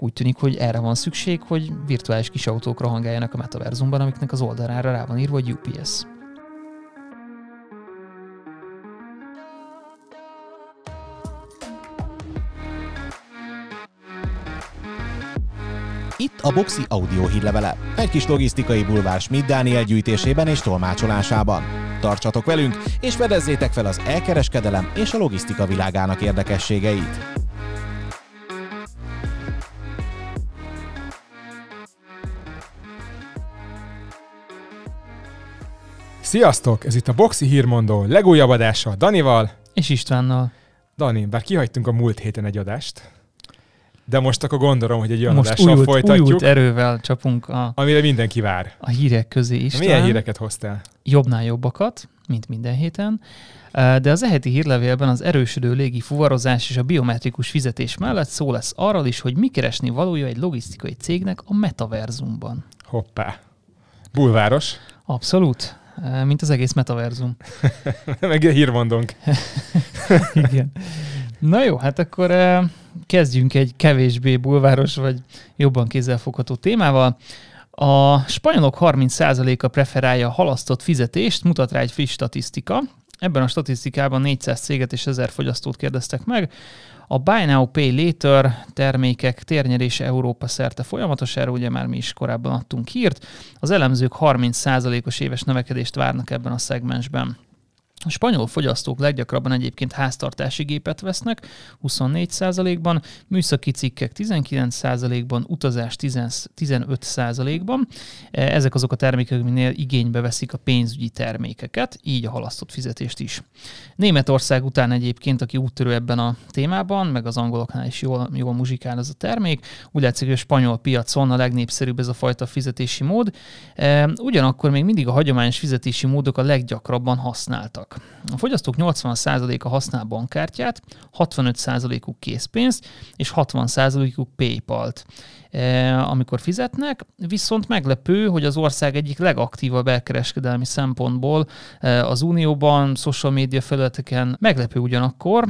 Úgy tűnik, hogy erre van szükség, hogy virtuális kis autók rohangáljanak a metaverzumban, amiknek az oldalára rá van írva, hogy UPS. Itt a Boxi Audio hírlevele. Egy kis logisztikai bulvár Schmidt Dániel gyűjtésében és tolmácsolásában. Tartsatok velünk, és fedezzétek fel az elkereskedelem és a logisztika világának érdekességeit. Sziasztok! Ez itt a Boxi Hírmondó legújabb adása Danival. És Istvánnal. Dani, bár kihagytunk a múlt héten egy adást, de most akkor gondolom, hogy egy olyan Most adással újult, folytatjuk, újult erővel csapunk a, amire mindenki vár. a hírek közé István. Milyen híreket hoztál? Jobbnál jobbakat, mint minden héten. De az eheti hírlevélben az erősödő légi fuvarozás és a biometrikus fizetés mellett szó lesz arról is, hogy mi keresni valója egy logisztikai cégnek a metaverzumban. Hoppá. Bulváros. Abszolút. Mint az egész metaverzum. Meg a hírmondónk. Igen. Na jó, hát akkor kezdjünk egy kevésbé bulváros, vagy jobban kézzelfogható témával. A spanyolok 30%-a preferálja a halasztott fizetést, mutat rá egy friss statisztika. Ebben a statisztikában 400 céget és 1000 fogyasztót kérdeztek meg. A Buy Now Pay Later termékek térnyerése Európa szerte folyamatos, erről ugye már mi is korábban adtunk hírt. Az elemzők 30%-os éves növekedést várnak ebben a szegmensben. A spanyol fogyasztók leggyakrabban egyébként háztartási gépet vesznek, 24%-ban, műszaki cikkek 19%-ban, utazás 10 15%-ban. Ezek azok a termékek, minél igénybe veszik a pénzügyi termékeket, így a halasztott fizetést is. Németország után egyébként, aki úttörő ebben a témában, meg az angoloknál is jól, jól muzsikál ez a termék, úgy látszik, hogy a spanyol piacon a legnépszerűbb ez a fajta fizetési mód. Ugyanakkor még mindig a hagyományos fizetési módok a leggyakrabban használtak. A fogyasztók 80%-a használ bankkártyát, 65%-uk készpénzt, és 60%-uk PayPal-t. Amikor fizetnek, viszont meglepő, hogy az ország egyik legaktívabb elkereskedelmi szempontból az Unióban, social média felületeken meglepő ugyanakkor,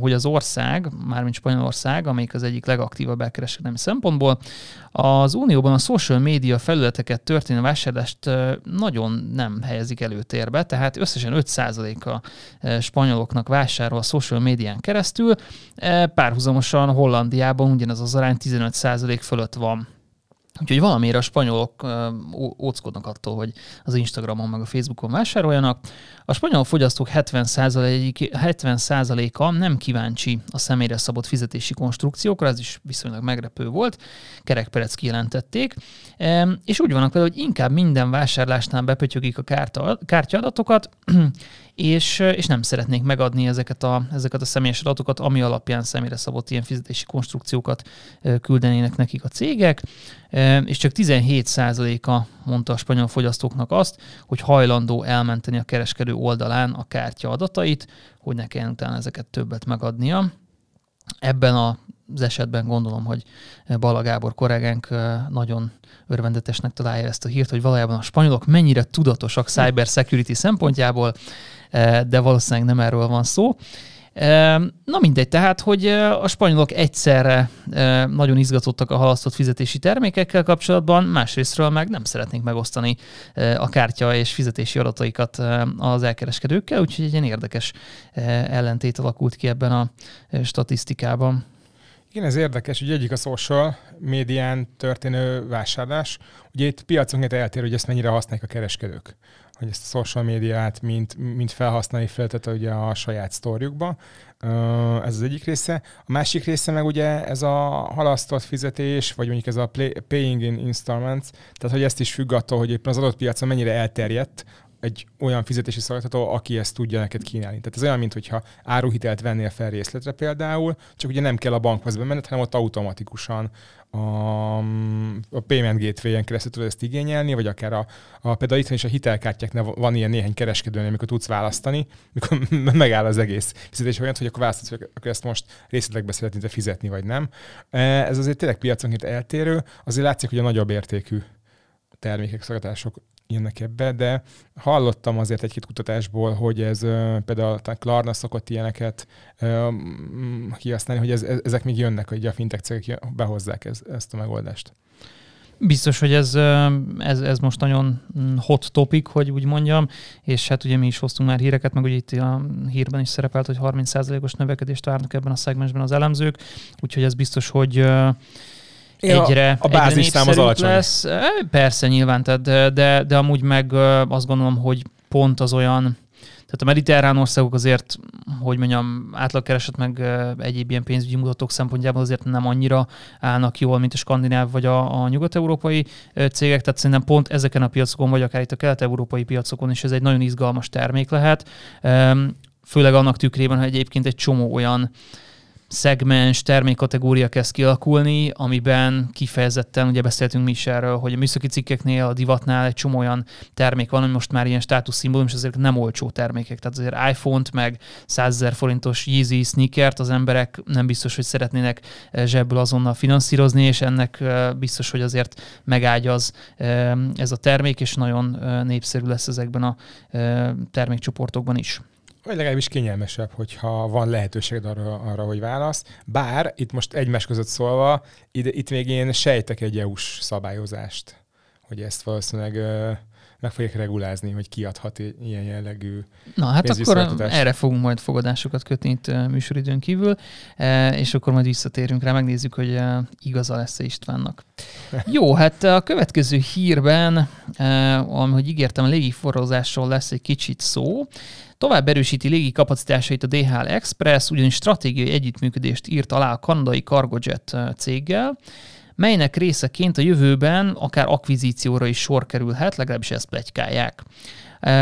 hogy az ország, mármint Spanyolország, amelyik az egyik legaktívabb elkereskedelmi szempontból, az Unióban a social média felületeket történő vásárlást nagyon nem helyezik előtérbe, tehát összesen 5% a spanyoloknak vásárol a social médián keresztül, párhuzamosan Hollandiában ugyanez az arány 15% fölött van. Úgyhogy valamiért a spanyolok óckodnak attól, hogy az Instagramon meg a Facebookon vásároljanak. A spanyol fogyasztók 70%-a nem kíváncsi a személyre szabott fizetési konstrukciókra, ez is viszonylag meglepő volt, kerekperec kijelentették, és úgy vannak vele, hogy inkább minden vásárlásnál bepötyögik a kártya, kártyaadatokat, és, és nem szeretnék megadni ezeket a, ezeket a személyes adatokat, ami alapján személyre szabott ilyen fizetési konstrukciókat küldenének nekik a cégek, és csak 17%-a mondta a spanyol fogyasztóknak azt, hogy hajlandó elmenteni a kereskedő oldalán a kártya adatait, hogy ne kelljen utána ezeket többet megadnia. Ebben a az esetben gondolom, hogy Bala Gábor kollégánk nagyon örvendetesnek találja ezt a hírt, hogy valójában a spanyolok mennyire tudatosak cyber security szempontjából, de valószínűleg nem erről van szó. Na mindegy, tehát, hogy a spanyolok egyszerre nagyon izgatottak a halasztott fizetési termékekkel kapcsolatban, másrésztről meg nem szeretnénk megosztani a kártya és fizetési adataikat az elkereskedőkkel, úgyhogy egy ilyen érdekes ellentét alakult ki ebben a statisztikában. Igen, ez érdekes, hogy egyik a social médián történő vásárlás. Ugye itt piaconként eltér, hogy ezt mennyire használják a kereskedők hogy ezt a social médiát mint, mint felhasználni feltette ugye a saját sztorjukba. Ez az egyik része. A másik része meg ugye ez a halasztott fizetés, vagy mondjuk ez a play, paying in installments, tehát hogy ezt is függ attól, hogy éppen az adott piacon mennyire elterjedt egy olyan fizetési szolgáltató, aki ezt tudja neked kínálni. Tehát ez olyan, mintha áruhitelt vennél fel részletre például, csak ugye nem kell a bankhoz bemenned, hanem ott automatikusan a, a payment gateway-en keresztül tudod ezt igényelni, vagy akár a, a például itt is a hitelkártyáknál van ilyen néhány kereskedőnél, amikor tudsz választani, mikor megáll az egész fizetés olyan, hogy akkor választod, hogy akkor ezt most részletekbe szeretnéd fizetni, vagy nem. E, ez azért tényleg piaconként eltérő, azért látszik, hogy a nagyobb értékű termékek, szolgáltatások jönnek ebbe, de hallottam azért egy-két kutatásból, hogy ez például a Klarna szokott ilyeneket kihasználni, hogy ez, ezek még jönnek, hogy a fintech cégek behozzák ez, ezt a megoldást. Biztos, hogy ez, ez, ez most nagyon hot topic, hogy úgy mondjam, és hát ugye mi is hoztunk már híreket, meg ugye itt a hírben is szerepelt, hogy 30%-os növekedést várnak ebben a szegmensben az elemzők, úgyhogy ez biztos, hogy egyre, a, a bázis az alacsony. Lesz. Persze, nyilván, tehát, de, de, de amúgy meg azt gondolom, hogy pont az olyan, tehát a mediterrán országok azért, hogy mondjam, átlagkereset meg egyéb ilyen pénzügyi mutatók szempontjából azért nem annyira állnak jól, mint a skandináv vagy a, a nyugat-európai cégek, tehát szerintem pont ezeken a piacokon, vagy akár itt a kelet-európai piacokon is ez egy nagyon izgalmas termék lehet, főleg annak tükrében, hogy egyébként egy csomó olyan szegmens, termékkategória kezd kialakulni, amiben kifejezetten, ugye beszéltünk mi is erről, hogy a műszaki cikkeknél, a divatnál egy csomó olyan termék van, ami most már ilyen státuszszimbólum, és ezek nem olcsó termékek. Tehát azért iPhone-t, meg 100 ezer forintos Yeezy sneakert az emberek nem biztos, hogy szeretnének eh, zsebből azonnal finanszírozni, és ennek eh, biztos, hogy azért megágyaz eh, ez a termék, és nagyon népszerű lesz ezekben a termékcsoportokban is vagy legalábbis kényelmesebb, hogyha van lehetőséged arra, arra hogy válasz. Bár itt most egymás között szólva, ide, itt még én sejtek egy EU-s szabályozást, hogy ezt valószínűleg meg fogják regulázni, hogy kiadhat ilyen jellegű Na hát akkor erre fogunk majd fogadásokat kötni itt műsoridőn kívül, és akkor majd visszatérünk rá, megnézzük, hogy igaza lesz-e Istvánnak. Jó, hát a következő hírben, ahogy ígértem, a légiforrózásról lesz egy kicsit szó. Tovább erősíti légi kapacitásait a DHL Express, ugyanis stratégiai együttműködést írt alá a kanadai Cargojet céggel, melynek részeként a jövőben akár akvizícióra is sor kerülhet, legalábbis ezt plegykálják.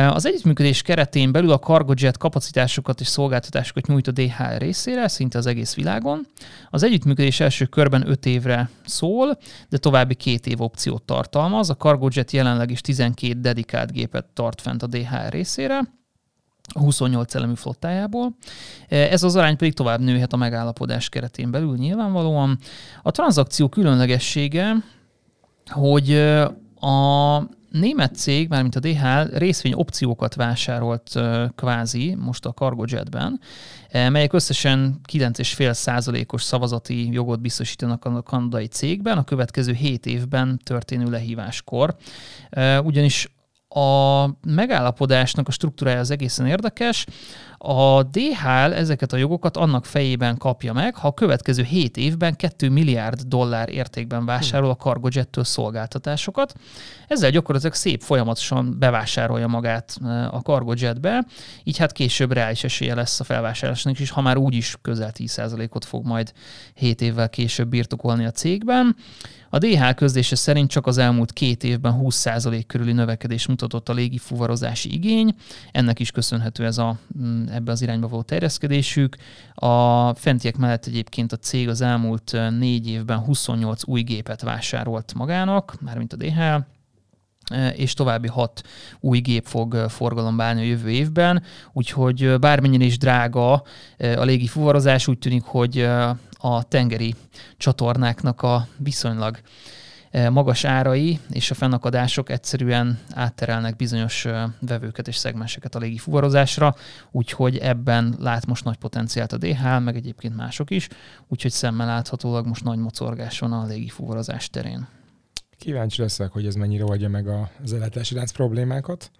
Az együttműködés keretén belül a Cargojet kapacitásokat és szolgáltatásokat nyújt a DHL részére, szinte az egész világon. Az együttműködés első körben 5 évre szól, de további két év opciót tartalmaz. A Cargojet jelenleg is 12 dedikált gépet tart fent a DHL részére, a 28 elemű flottájából. Ez az arány pedig tovább nőhet a megállapodás keretén belül nyilvánvalóan. A tranzakció különlegessége, hogy a német cég, mármint a DHL részvény opciókat vásárolt kvázi most a Cargojetben, melyek összesen 9,5 százalékos szavazati jogot biztosítanak a kanadai cégben a következő 7 évben történő lehíváskor. Ugyanis a megállapodásnak a struktúrája az egészen érdekes. A DHL ezeket a jogokat annak fejében kapja meg, ha a következő 7 évben 2 milliárd dollár értékben vásárol a Cargojet-től szolgáltatásokat. Ezzel gyakorlatilag szép folyamatosan bevásárolja magát eh, a Cargojetbe, így hát később reális esélye lesz a felvásárlásnak is, ha már úgyis közel 10%-ot fog majd 7 évvel később birtokolni a cégben. A DH közlése szerint csak az elmúlt két évben 20% körüli növekedés mutatott a légi fuvarozási igény. Ennek is köszönhető ez a, mm, ebbe az irányba való terjeszkedésük. A fentiek mellett egyébként a cég az elmúlt négy évben 28 új gépet vásárolt magának, mármint a DHL, és további hat új gép fog forgalomba állni a jövő évben, úgyhogy bármennyire is drága a légi fuvarozás, úgy tűnik, hogy a tengeri csatornáknak a viszonylag magas árai és a fennakadások egyszerűen átterelnek bizonyos vevőket és szegmenseket a légi fuvarozásra, úgyhogy ebben lát most nagy potenciált a DHL, meg egyébként mások is, úgyhogy szemmel láthatólag most nagy mocorgás van a légi fuvarozás terén. Kíváncsi leszek, hogy ez mennyire oldja meg az ellátási lánc problémákat.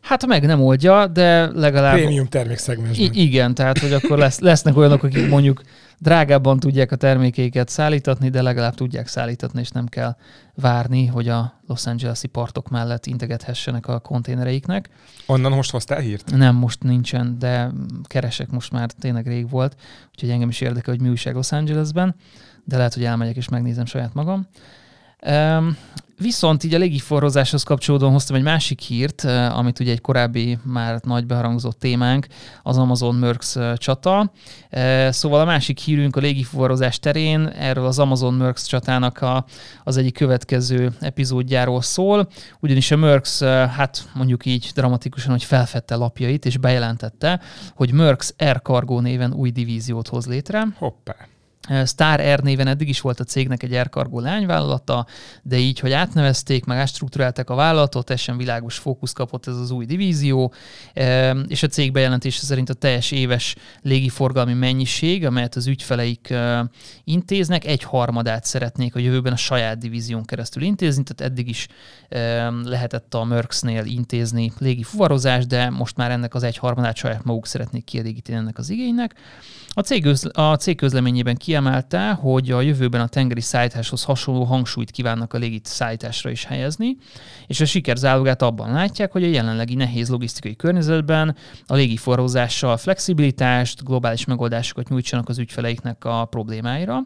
Hát meg nem oldja, de legalább... Prémium termékszegmensben. I- igen, tehát hogy akkor lesz, lesznek olyanok, akik mondjuk drágábban tudják a termékeiket szállítatni, de legalább tudják szállítatni, és nem kell várni, hogy a Los Angeles-i partok mellett integethessenek a konténereiknek. Onnan most hoztál hírt? Nem, most nincsen, de keresek most már tényleg rég volt, úgyhogy engem is érdekel, hogy mi újság Los Angelesben, de lehet, hogy elmegyek és megnézem saját magam. Viszont így a légiforrozáshoz kapcsolódóan hoztam egy másik hírt, eh, amit ugye egy korábbi már nagy beharangzott témánk, az Amazon Merx eh, csata. Eh, szóval a másik hírünk a légiforrozás terén, erről az Amazon Merx csatának a, az egyik következő epizódjáról szól, ugyanis a Merx, hát mondjuk így dramatikusan, hogy felfedte lapjait, és bejelentette, hogy Merx Air Cargo néven új divíziót hoz létre. Hoppá. Star Air néven eddig is volt a cégnek egy Air Cargo lányvállalata, de így, hogy átnevezték, meg átstruktúrálták a vállalatot, teljesen világos fókusz kapott ez az új divízió, és a cég bejelentése szerint a teljes éves légiforgalmi mennyiség, amelyet az ügyfeleik intéznek, egy harmadát szeretnék a jövőben a saját divízión keresztül intézni, tehát eddig is lehetett a Mercksnél intézni légi fuvarozás, de most már ennek az egy harmadát saját maguk szeretnék kielégíteni ennek az igénynek. A cég, a cég közleményében kiemelte, hogy a jövőben a tengeri szállításhoz hasonló hangsúlyt kívánnak a légit szállításra is helyezni, és a siker zálogát abban látják, hogy a jelenlegi nehéz logisztikai környezetben a légiforrózással flexibilitást, globális megoldásokat nyújtsanak az ügyfeleiknek a problémáira.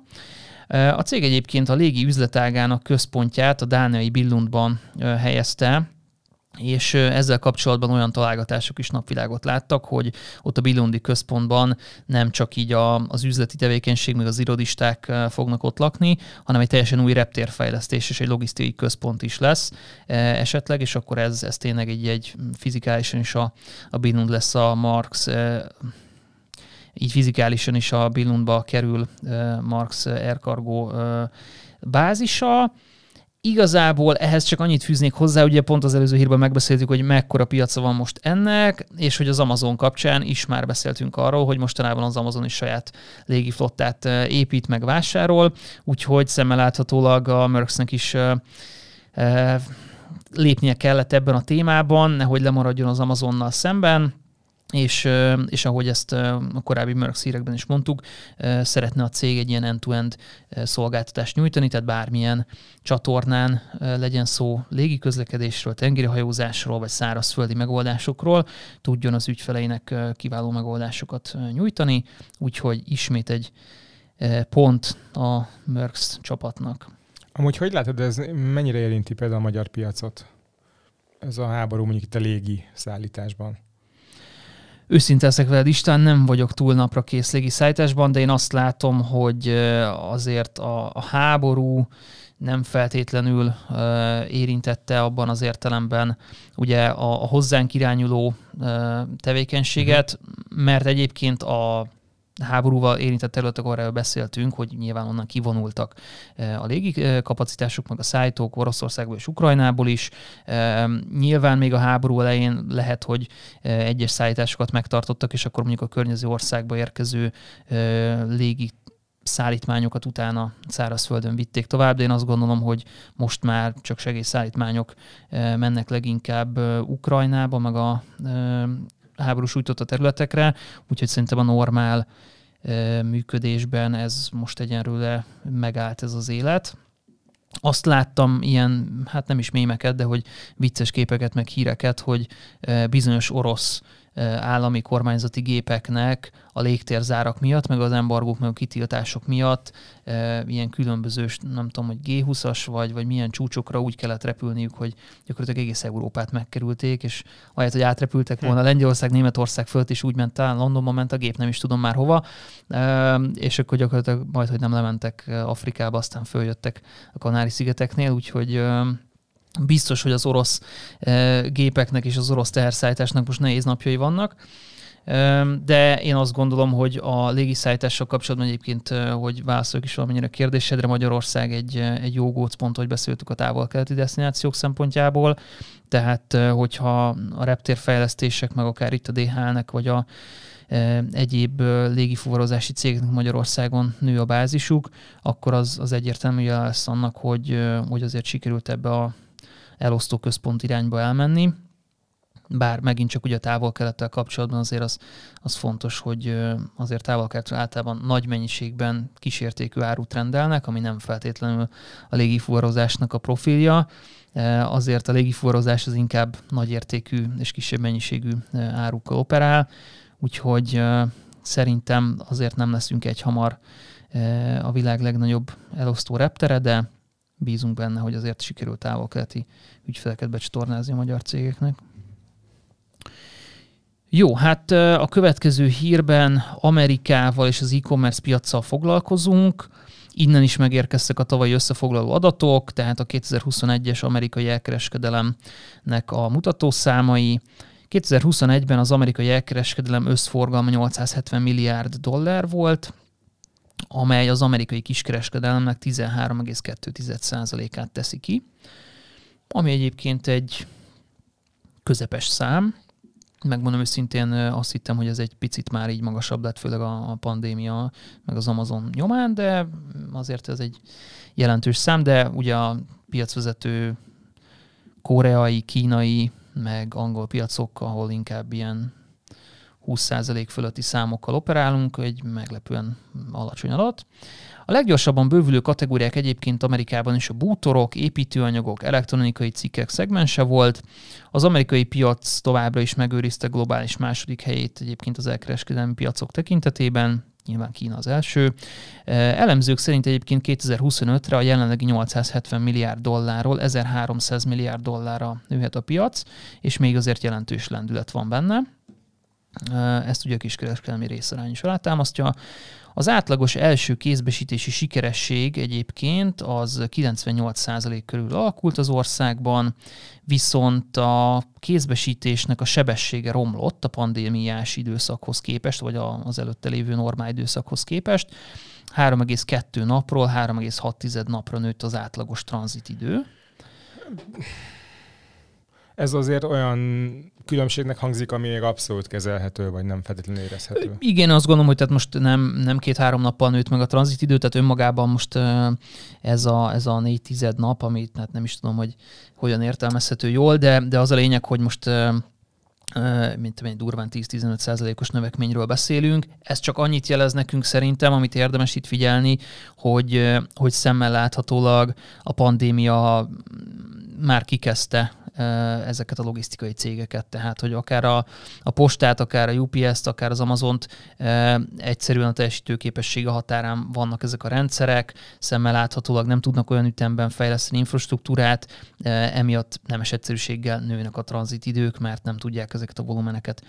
A cég egyébként a légi üzletágának központját a dániai Billundban helyezte, és ezzel kapcsolatban olyan találgatások is napvilágot láttak, hogy ott a Billundi központban nem csak így a, az üzleti tevékenység, meg az irodisták fognak ott lakni, hanem egy teljesen új reptérfejlesztés és egy logisztikai központ is lesz esetleg, és akkor ez, ez tényleg egy, egy fizikálisan is a, a Billund lesz a Marx így fizikálisan is a Billundba kerül Marx Air Cargo bázisa. Igazából ehhez csak annyit fűznék hozzá, ugye pont az előző hírben megbeszéltük, hogy mekkora piaca van most ennek, és hogy az Amazon kapcsán is már beszéltünk arról, hogy mostanában az Amazon is saját légiflottát épít meg vásárol, úgyhogy szemmel láthatólag a Mercksnek is lépnie kellett ebben a témában, nehogy lemaradjon az Amazonnal szemben és, és ahogy ezt a korábbi Merck szírekben is mondtuk, szeretne a cég egy ilyen end-to-end szolgáltatást nyújtani, tehát bármilyen csatornán legyen szó légiközlekedésről, tengeri hajózásról, vagy szárazföldi megoldásokról, tudjon az ügyfeleinek kiváló megoldásokat nyújtani, úgyhogy ismét egy pont a Merckx csapatnak. Amúgy hogy látod, ez mennyire érinti például a magyar piacot? Ez a háború mondjuk itt a légi szállításban? Őszinte leszek veled, István, nem vagyok túl napra kész légi szállításban, de én azt látom, hogy azért a, a háború nem feltétlenül uh, érintette abban az értelemben ugye a, a hozzánk irányuló uh, tevékenységet, uh-huh. mert egyébként a háborúval érintett területek, arra beszéltünk, hogy nyilván onnan kivonultak e, a légi e, kapacitások, meg a szállítók Oroszországból és Ukrajnából is. E, nyilván még a háború elején lehet, hogy egyes szállításokat megtartottak, és akkor mondjuk a környező országba érkező légi szállítmányokat utána szárazföldön vitték tovább, de én azt gondolom, hogy most már csak segélyszállítmányok mennek leginkább Ukrajnába, meg a háború sújtotta területekre, úgyhogy szerintem a normál működésben ez most egyenlőre megállt ez az élet. Azt láttam ilyen, hát nem is mémeket, de hogy vicces képeket, meg híreket, hogy bizonyos orosz állami kormányzati gépeknek a légtérzárak miatt, meg az embargók, meg a kitiltások miatt ilyen különböző, nem tudom, hogy G20-as vagy, vagy milyen csúcsokra úgy kellett repülniük, hogy gyakorlatilag egész Európát megkerülték, és ahelyett, hogy átrepültek volna hm. Lengyelország, Németország fölött, és úgy ment talán Londonba ment a gép, nem is tudom már hova, és akkor gyakorlatilag majd, hogy nem lementek Afrikába, aztán följöttek a Kanári-szigeteknél, úgyhogy Biztos, hogy az orosz gépeknek és az orosz teherszállításnak most nehéz napjai vannak, de én azt gondolom, hogy a légiszállítással kapcsolatban egyébként, hogy válaszolok is valamennyire a kérdésedre, Magyarország egy, egy jó gócpont, hogy beszéltük a távol-keleti destinációk szempontjából, tehát hogyha a reptérfejlesztések, meg akár itt a DHL-nek, vagy a egyéb légifuvarozási cégnek Magyarországon nő a bázisuk, akkor az, az egyértelmű lesz annak, hogy, hogy azért sikerült ebbe a elosztó központ irányba elmenni. Bár megint csak ugye a távol-kelettel kapcsolatban azért az, az fontos, hogy azért távol általában nagy mennyiségben kísértékű árut rendelnek, ami nem feltétlenül a légifuvarozásnak a profilja. Azért a légifuvarozás az inkább nagyértékű és kisebb mennyiségű árukkal operál, úgyhogy szerintem azért nem leszünk egy hamar a világ legnagyobb elosztó reptere, de bízunk benne, hogy azért sikerült távol-keleti ügyfeleket becsatornázni a magyar cégeknek. Jó, hát a következő hírben Amerikával és az e-commerce piaccal foglalkozunk. Innen is megérkeztek a tavalyi összefoglaló adatok, tehát a 2021-es amerikai elkereskedelemnek a mutatószámai. 2021-ben az amerikai elkereskedelem összforgalma 870 milliárd dollár volt, amely az amerikai kiskereskedelemnek 13,2%-át teszi ki, ami egyébként egy közepes szám. Megmondom őszintén, azt hittem, hogy ez egy picit már így magasabb lett, főleg a pandémia, meg az Amazon nyomán, de azért ez egy jelentős szám, de ugye a piacvezető koreai, kínai, meg angol piacok, ahol inkább ilyen 20% fölötti számokkal operálunk, egy meglepően alacsony alatt. A leggyorsabban bővülő kategóriák egyébként Amerikában is a bútorok, építőanyagok, elektronikai cikkek szegmense volt. Az amerikai piac továbbra is megőrizte globális második helyét egyébként az elkereskedelmi piacok tekintetében, nyilván Kína az első. Elemzők szerint egyébként 2025-re a jelenlegi 870 milliárd dollárról 1300 milliárd dollárra nőhet a piac, és még azért jelentős lendület van benne. Ezt ugye a kiskereskedelmi részarány is alátámasztja. Az átlagos első kézbesítési sikeresség egyébként az 98% körül alakult az országban, viszont a kézbesítésnek a sebessége romlott a pandémiás időszakhoz képest, vagy az előtte lévő normál időszakhoz képest. 3,2 napról 3,6 napra nőtt az átlagos tranzitidő. Ez azért olyan különbségnek hangzik, ami még abszolút kezelhető, vagy nem feltétlenül érezhető. Igen, azt gondolom, hogy tehát most nem, nem két-három nappal nőtt meg a tranzitidő, tehát önmagában most ez a, ez a négy tized nap, amit hát nem is tudom, hogy hogyan értelmezhető jól, de, de az a lényeg, hogy most mint egy durván 10-15 százalékos növekményről beszélünk. Ez csak annyit jelez nekünk szerintem, amit érdemes itt figyelni, hogy, hogy szemmel láthatólag a pandémia már kikezdte ezeket a logisztikai cégeket, tehát hogy akár a, a postát, akár a UPS-t, akár az Amazont egyszerűen a teljesítőképessége határán vannak ezek a rendszerek, szemmel láthatólag nem tudnak olyan ütemben fejleszteni infrastruktúrát, emiatt nemes egyszerűséggel nőnek a tranzitidők, mert nem tudják ezeket a volumeneket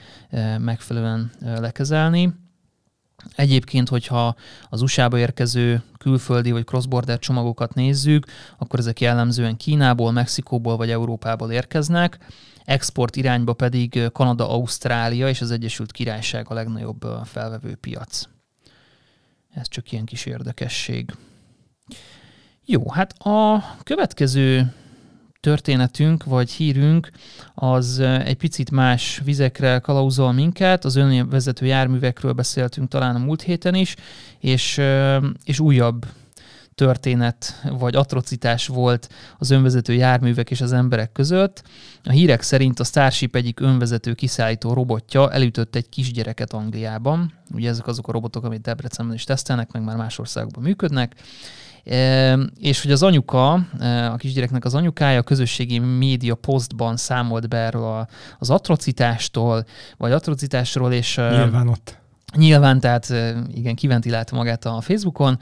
megfelelően lekezelni. Egyébként, hogyha az USA-ba érkező külföldi vagy cross-border csomagokat nézzük, akkor ezek jellemzően Kínából, Mexikóból vagy Európából érkeznek, export irányba pedig Kanada, Ausztrália és az Egyesült Királyság a legnagyobb felvevő piac. Ez csak ilyen kis érdekesség. Jó, hát a következő történetünk vagy hírünk az egy picit más vizekre kalauzol minket. Az önvezető járművekről beszéltünk talán a múlt héten is, és, és újabb történet vagy atrocitás volt az önvezető járművek és az emberek között. A hírek szerint a Starship egyik önvezető kiszállító robotja elütött egy kisgyereket Angliában. Ugye ezek azok a robotok, amit Debrecenben is tesztelnek, meg már más országokban működnek és hogy az anyuka, a kisgyereknek az anyukája a közösségi média posztban számolt be erről az atrocitástól, vagy atrocitásról, és... Nyilván ott. Nyilván, tehát igen, kiventilálta magát a Facebookon,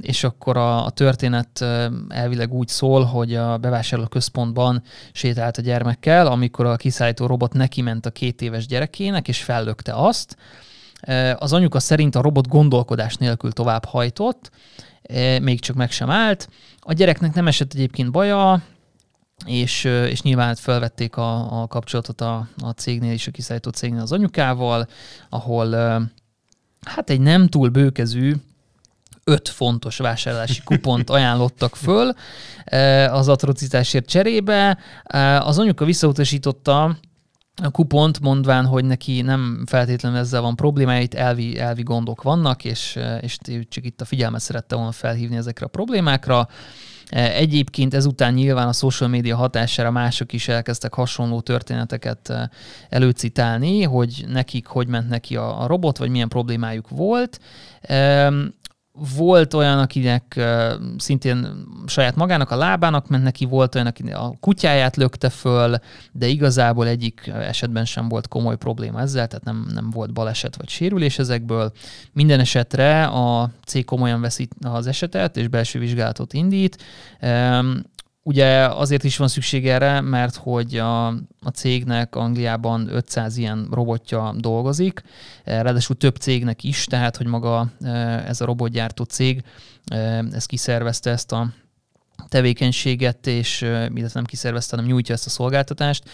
és akkor a, a történet elvileg úgy szól, hogy a bevásárlóközpontban sétált a gyermekkel, amikor a kiszállító robot neki ment a két éves gyerekének, és fellökte azt. Az anyuka szerint a robot gondolkodás nélkül tovább hajtott, E, még csak meg sem állt. A gyereknek nem esett egyébként baja, és, és nyilván felvették a, a kapcsolatot a, a cégnél és a kiszállító cégnél az anyukával, ahol hát egy nem túl bőkezű, öt fontos vásárlási kupont ajánlottak föl az atrocitásért cserébe. Az anyuka visszautasította a kupont, mondván, hogy neki nem feltétlenül ezzel van problémája, elvi, elvi gondok vannak, és, és csak itt a figyelmet szerette volna felhívni ezekre a problémákra. Egyébként ezután nyilván a social media hatására mások is elkezdtek hasonló történeteket előcitálni, hogy nekik hogy ment neki a robot, vagy milyen problémájuk volt. Volt olyan, akinek szintén saját magának a lábának ment neki, volt olyan, aki a kutyáját lökte föl, de igazából egyik esetben sem volt komoly probléma ezzel, tehát nem, nem volt baleset vagy sérülés ezekből. Minden esetre a cég komolyan veszi az esetet, és belső vizsgálatot indít. Ugye azért is van szükség erre, mert hogy a, a cégnek Angliában 500 ilyen robotja dolgozik, ráadásul több cégnek is, tehát hogy maga ez a robotgyártó cég, ez kiszervezte ezt a tevékenységet, és illetve nem kiszervezte, hanem nyújtja ezt a szolgáltatást,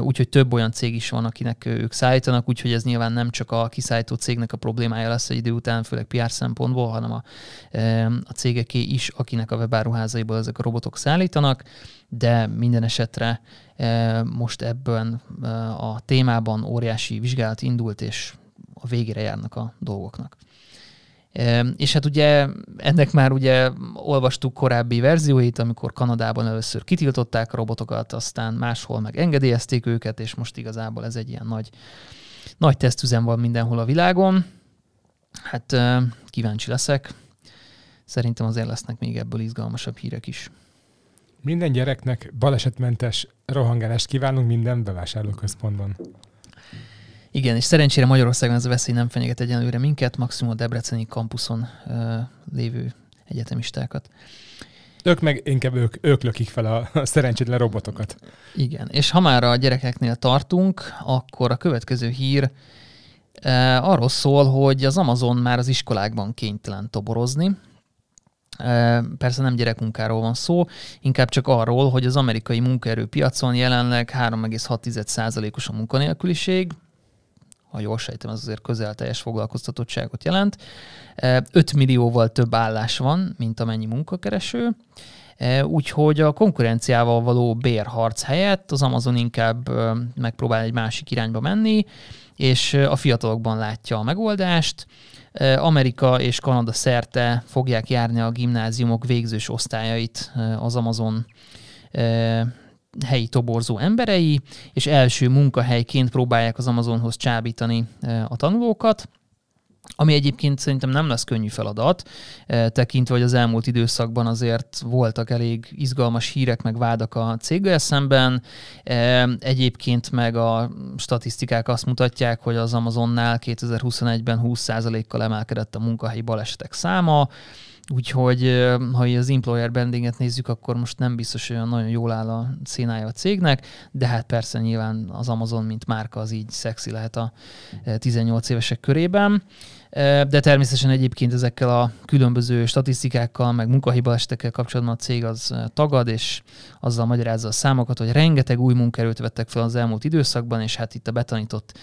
úgyhogy több olyan cég is van, akinek ők szállítanak, úgyhogy ez nyilván nem csak a kiszállító cégnek a problémája lesz egy idő után, főleg PR szempontból, hanem a, a cégeké is, akinek a webáruházaiból ezek a robotok szállítanak, de minden esetre most ebben a témában óriási vizsgálat indult, és a végére járnak a dolgoknak. És hát ugye ennek már ugye olvastuk korábbi verzióit, amikor Kanadában először kitiltották a robotokat, aztán máshol meg engedélyezték őket, és most igazából ez egy ilyen nagy, nagy tesztüzem van mindenhol a világon. Hát kíváncsi leszek. Szerintem azért lesznek még ebből izgalmasabb hírek is. Minden gyereknek balesetmentes rohangálást kívánunk minden bevásárlóközpontban. Igen, és szerencsére Magyarországon ez a veszély nem fenyeget egyenlőre minket, maximum a Debreceni kampuszon uh, lévő egyetemistákat. Ők meg inkább ők, ők lökik fel a, a szerencsétlen robotokat. Igen, és ha már a gyerekeknél tartunk, akkor a következő hír uh, arról szól, hogy az Amazon már az iskolákban kénytelen toborozni, Persze nem gyerekmunkáról van szó, inkább csak arról, hogy az amerikai munkaerőpiacon jelenleg 3,6%-os a munkanélküliség, ha jól sejtem, ez azért közel teljes foglalkoztatottságot jelent. 5 millióval több állás van, mint amennyi munkakereső, úgyhogy a konkurenciával való bérharc helyett az Amazon inkább megpróbál egy másik irányba menni, és a fiatalokban látja a megoldást. Amerika és Kanada szerte fogják járni a gimnáziumok végzős osztályait az Amazon helyi toborzó emberei, és első munkahelyként próbálják az Amazonhoz csábítani a tanulókat, ami egyébként szerintem nem lesz könnyű feladat, tekintve, hogy az elmúlt időszakban azért voltak elég izgalmas hírek, meg vádak a céggel szemben. Egyébként meg a statisztikák azt mutatják, hogy az Amazonnál 2021-ben 20%-kal emelkedett a munkahelyi balesetek száma, Úgyhogy ha az employer brandinget nézzük, akkor most nem biztos, hogy nagyon jól áll a színája a cégnek, de hát persze nyilván az Amazon, mint márka, az így szexi lehet a 18 évesek körében. De természetesen egyébként ezekkel a különböző statisztikákkal, meg munkahibalesetekkel kapcsolatban a cég az tagad, és azzal magyarázza a számokat, hogy rengeteg új munkaerőt vettek fel az elmúlt időszakban, és hát itt a betanított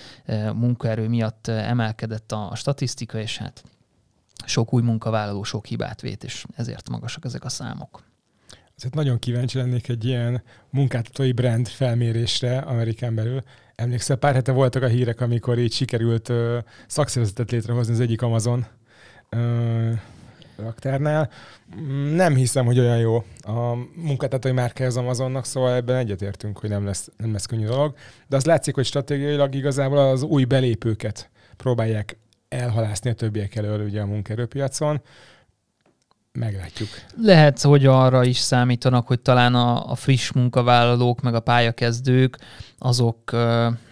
munkaerő miatt emelkedett a statisztika, és hát sok új munkavállaló sok hibát vét, és ezért magasak ezek a számok. Azért nagyon kíváncsi lennék egy ilyen munkáltatói brand felmérésre Amerikán belül. Emlékszel, pár hete voltak a hírek, amikor így sikerült uh, szakszervezetet létrehozni az egyik Amazon uh, raktárnál. Nem hiszem, hogy olyan jó a munkáltatói márka az Amazonnak, szóval ebben egyetértünk, hogy nem lesz, nem lesz könnyű dolog. De az látszik, hogy stratégiailag igazából az új belépőket próbálják elhalászni a többiek elől ugye a munkaerőpiacon. Meglátjuk. Lehet, hogy arra is számítanak, hogy talán a, a friss munkavállalók, meg a pályakezdők, azok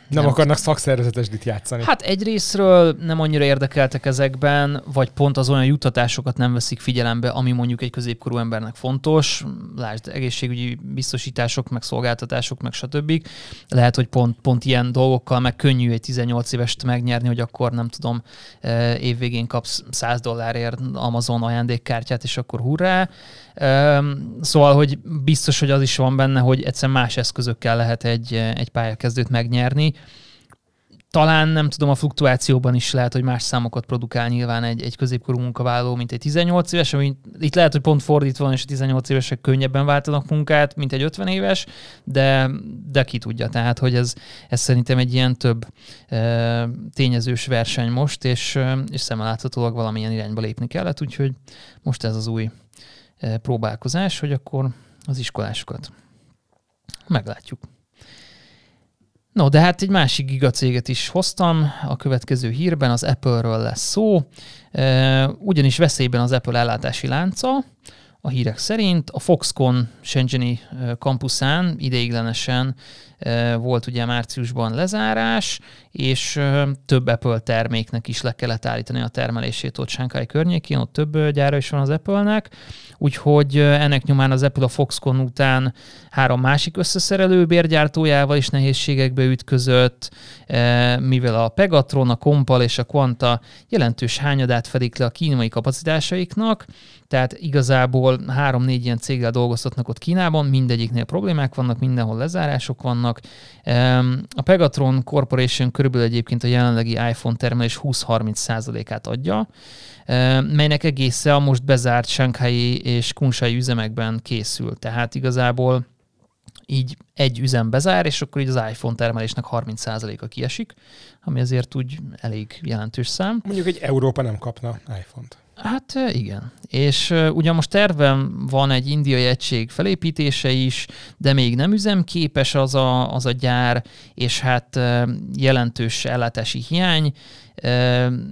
nem, nem akarnak szakszervezetesdit játszani. Hát egyrésztről nem annyira érdekeltek ezekben, vagy pont az olyan juttatásokat nem veszik figyelembe, ami mondjuk egy középkorú embernek fontos. Lásd, egészségügyi biztosítások, meg szolgáltatások, meg stb. Lehet, hogy pont, pont ilyen dolgokkal meg könnyű egy 18 évest megnyerni, hogy akkor nem tudom, eh, évvégén kapsz 100 dollárért Amazon ajándékkártyát, és akkor hurrá. Szóval, hogy biztos, hogy az is van benne, hogy egyszer más eszközökkel lehet egy, egy pályakezdőt megnyerni. Talán nem tudom, a fluktuációban is lehet, hogy más számokat produkál nyilván egy, egy középkorú munkavállaló, mint egy 18 éves, ami itt lehet, hogy pont fordítva van, és a 18 évesek könnyebben váltanak munkát, mint egy 50 éves, de, de ki tudja. Tehát, hogy ez, ez szerintem egy ilyen több e, tényezős verseny most, és, és szemmeláthatólag valamilyen irányba lépni kellett, úgyhogy most ez az új próbálkozás, hogy akkor az iskolásokat meglátjuk. No, de hát egy másik gigacéget is hoztam. A következő hírben, az Apple-ről lesz szó, eh, ugyanis veszélyben az Apple ellátási lánca, a hírek szerint. A Foxconn Shenzheni kampuszán ideiglenesen volt ugye márciusban lezárás, és több Apple terméknek is le kellett állítani a termelését ott Shanghai környékén, ott több gyára is van az Apple-nek, úgyhogy ennek nyomán az Apple a Foxconn után három másik összeszerelő bérgyártójával is nehézségekbe ütközött, mivel a Pegatron, a Compal és a Quanta jelentős hányadát fedik le a kínai kapacitásaiknak, tehát igazából három-négy ilyen céggel dolgoztatnak ott Kínában, mindegyiknél problémák vannak, mindenhol lezárások vannak. A Pegatron Corporation körülbelül egyébként a jelenlegi iPhone termelés 20-30%-át adja, melynek egésze a most bezárt Shanghai és Kunsai üzemekben készül. Tehát igazából így egy üzem bezár, és akkor így az iPhone termelésnek 30%-a kiesik, ami azért úgy elég jelentős szám. Mondjuk egy Európa nem kapna iPhone-t. Hát igen. És uh, ugyan most tervem van egy indiai egység felépítése is, de még nem üzemképes az a, az a gyár, és hát uh, jelentős ellátási hiány,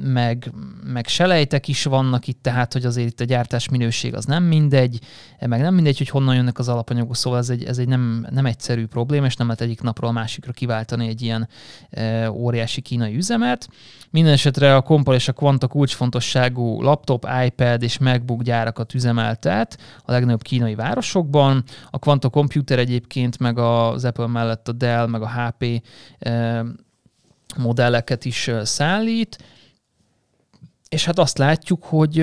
meg, meg selejtek is vannak itt, tehát hogy azért itt a gyártás minőség az nem mindegy, meg nem mindegy, hogy honnan jönnek az alapanyagok, szóval ez egy, ez egy nem, nem egyszerű probléma, és nem lehet egyik napról a másikra kiváltani egy ilyen óriási kínai üzemet. Minden a Compal és a Quanta kulcsfontosságú laptop, iPad és MacBook gyárakat üzemeltet a legnagyobb kínai városokban. A Quanta Computer egyébként, meg az Apple mellett a Dell, meg a HP modelleket is szállít, és hát azt látjuk, hogy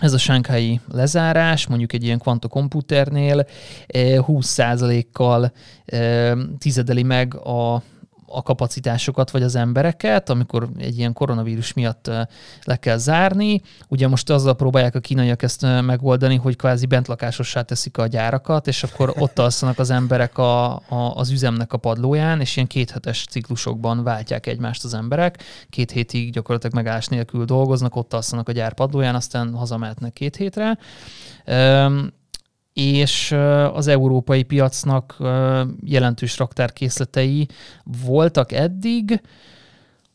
ez a sánkhái lezárás, mondjuk egy ilyen kvantokomputernél 20%-kal tizedeli meg a a kapacitásokat vagy az embereket, amikor egy ilyen koronavírus miatt le kell zárni. Ugye most azzal próbálják a kínaiak ezt megoldani, hogy kvázi bentlakásossá teszik a gyárakat, és akkor ott alszanak az emberek a, a, az üzemnek a padlóján, és ilyen kéthetes ciklusokban váltják egymást az emberek. Két hétig gyakorlatilag megállás nélkül dolgoznak, ott alszanak a gyár padlóján, aztán hazamehetnek két hétre és az európai piacnak jelentős raktárkészletei voltak eddig,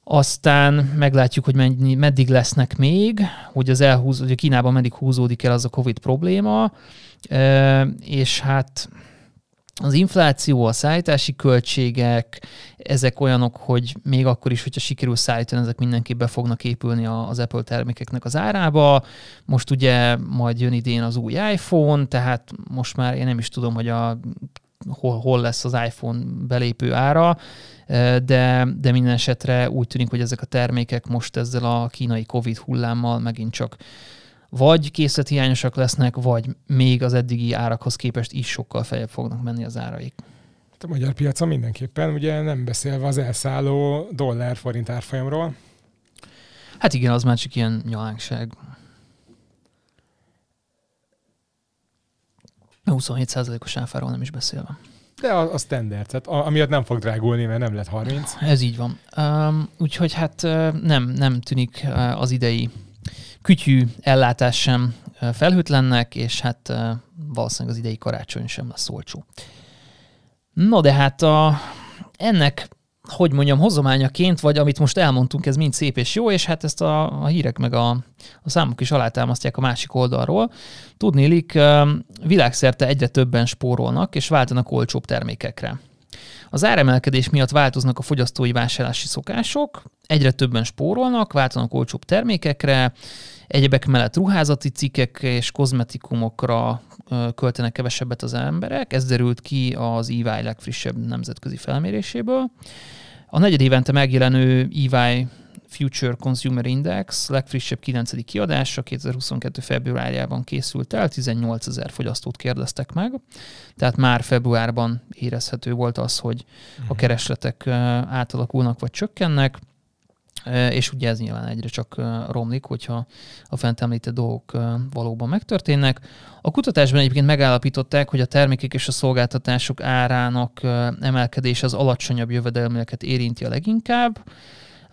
aztán meglátjuk, hogy mennyi, meddig lesznek még, hogy az elhúz, hogy a Kínában meddig húzódik el az a Covid probléma, és hát az infláció, a szállítási költségek, ezek olyanok, hogy még akkor is, hogyha sikerül szállítani, ezek mindenképp be fognak épülni az Apple termékeknek az árába. Most ugye majd jön idén az új iPhone, tehát most már én nem is tudom, hogy a, hol, hol lesz az iPhone belépő ára, de, de minden esetre úgy tűnik, hogy ezek a termékek most ezzel a kínai Covid hullámmal megint csak vagy készlethiányosak lesznek, vagy még az eddigi árakhoz képest is sokkal feljebb fognak menni az áraik. Hát a magyar piacon mindenképpen, ugye nem beszélve az elszálló dollár-forint árfolyamról. Hát igen, az már csak ilyen nyalánkság. 27%-os áfáról nem is beszélve. De a, a standard, tehát amiatt nem fog drágulni, mert nem lett 30. Ez így van. Um, úgyhogy hát nem, nem tűnik az idei kütyű ellátás sem felhőtlennek, és hát valószínűleg az idei karácsony sem lesz olcsó. No, de hát a, ennek hogy mondjam, hozományaként, vagy amit most elmondtunk, ez mind szép és jó, és hát ezt a, a hírek meg a, a számok is alátámasztják a másik oldalról. Tudnélik, világszerte egyre többen spórolnak, és váltanak olcsóbb termékekre. Az áremelkedés miatt változnak a fogyasztói vásárlási szokások, egyre többen spórolnak, váltanak olcsóbb termékekre, Egyebek mellett ruházati cikkek és kozmetikumokra költenek kevesebbet az emberek, ez derült ki az EY legfrissebb nemzetközi felméréséből. A negyed évente megjelenő EY Future Consumer Index legfrissebb 9. kiadása 2022. februárjában készült el, 18 ezer fogyasztót kérdeztek meg, tehát már februárban érezhető volt az, hogy a mhm. keresletek átalakulnak vagy csökkennek és ugye ez nyilván egyre csak romlik, hogyha a fent említett dolgok valóban megtörténnek. A kutatásban egyébként megállapították, hogy a termékek és a szolgáltatások árának emelkedése az alacsonyabb jövedelmeket érinti a leginkább.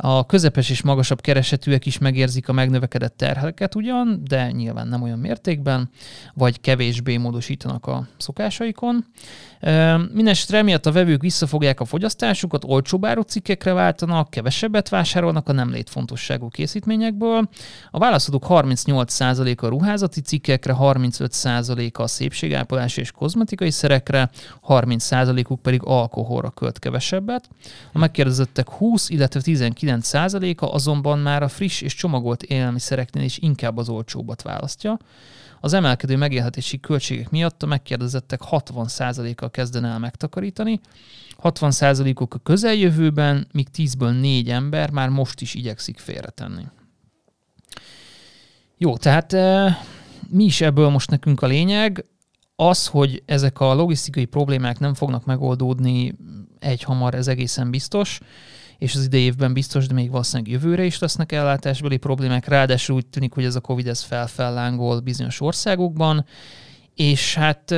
A közepes és magasabb keresetűek is megérzik a megnövekedett terheket ugyan, de nyilván nem olyan mértékben, vagy kevésbé módosítanak a szokásaikon. Mindenesetre emiatt a vevők visszafogják a fogyasztásukat, olcsóbb cikkekre váltanak, kevesebbet vásárolnak a nem létfontosságú készítményekből. A válaszadók 38%-a ruházati cikkekre, 35%-a a szépségápolási és kozmetikai szerekre, 30%-uk pedig alkoholra költ kevesebbet. A megkérdezettek 20, illetve 19%-a azonban már a friss és csomagolt élelmiszereknél is inkább az olcsóbbat választja. Az emelkedő megélhetési költségek miatt a megkérdezettek 60%-a kezdene el megtakarítani, 60%-uk a közeljövőben, míg 10-ből 4 ember már most is igyekszik félretenni. Jó, tehát e, mi is ebből most nekünk a lényeg? Az, hogy ezek a logisztikai problémák nem fognak megoldódni egy hamar, ez egészen biztos és az idei évben biztos, de még valószínűleg jövőre is lesznek ellátásbeli problémák. Ráadásul úgy tűnik, hogy ez a Covid ez felfellángol bizonyos országokban, és hát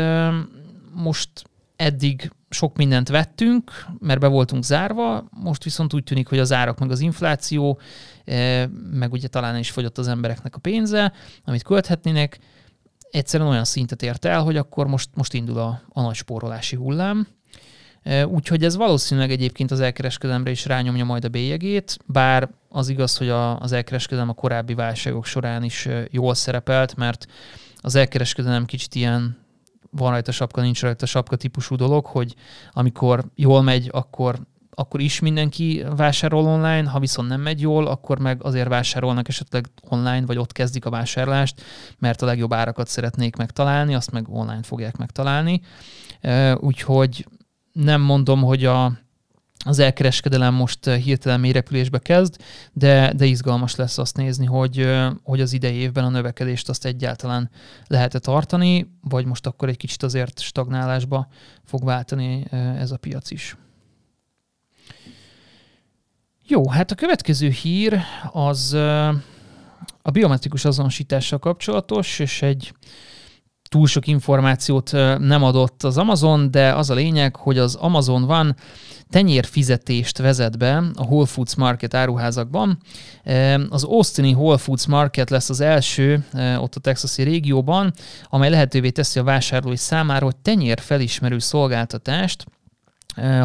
most eddig sok mindent vettünk, mert be voltunk zárva, most viszont úgy tűnik, hogy az árak meg az infláció, meg ugye talán is fogyott az embereknek a pénze, amit költhetnének, egyszerűen olyan szintet ért el, hogy akkor most, most indul a, a nagy spórolási hullám, Úgyhogy ez valószínűleg egyébként az elkereskedelemre is rányomja majd a bélyegét, bár az igaz, hogy a, az elkereskedelem a korábbi válságok során is jól szerepelt, mert az elkereskedelem kicsit ilyen van rajta sapka, nincs rajta sapka típusú dolog, hogy amikor jól megy, akkor akkor is mindenki vásárol online, ha viszont nem megy jól, akkor meg azért vásárolnak esetleg online, vagy ott kezdik a vásárlást, mert a legjobb árakat szeretnék megtalálni, azt meg online fogják megtalálni. Úgyhogy nem mondom, hogy a, az elkereskedelem most eh, hirtelen mélyrepülésbe kezd, de, de izgalmas lesz azt nézni, hogy, eh, hogy az idei évben a növekedést azt egyáltalán lehet-e tartani, vagy most akkor egy kicsit azért stagnálásba fog váltani eh, ez a piac is. Jó, hát a következő hír az a biometrikus azonosítással kapcsolatos, és egy túl sok információt nem adott az Amazon, de az a lényeg, hogy az Amazon van tenyérfizetést vezet be a Whole Foods Market áruházakban. Az Austini Whole Foods Market lesz az első ott a texasi régióban, amely lehetővé teszi a vásárlói számára, hogy tenyér felismerő szolgáltatást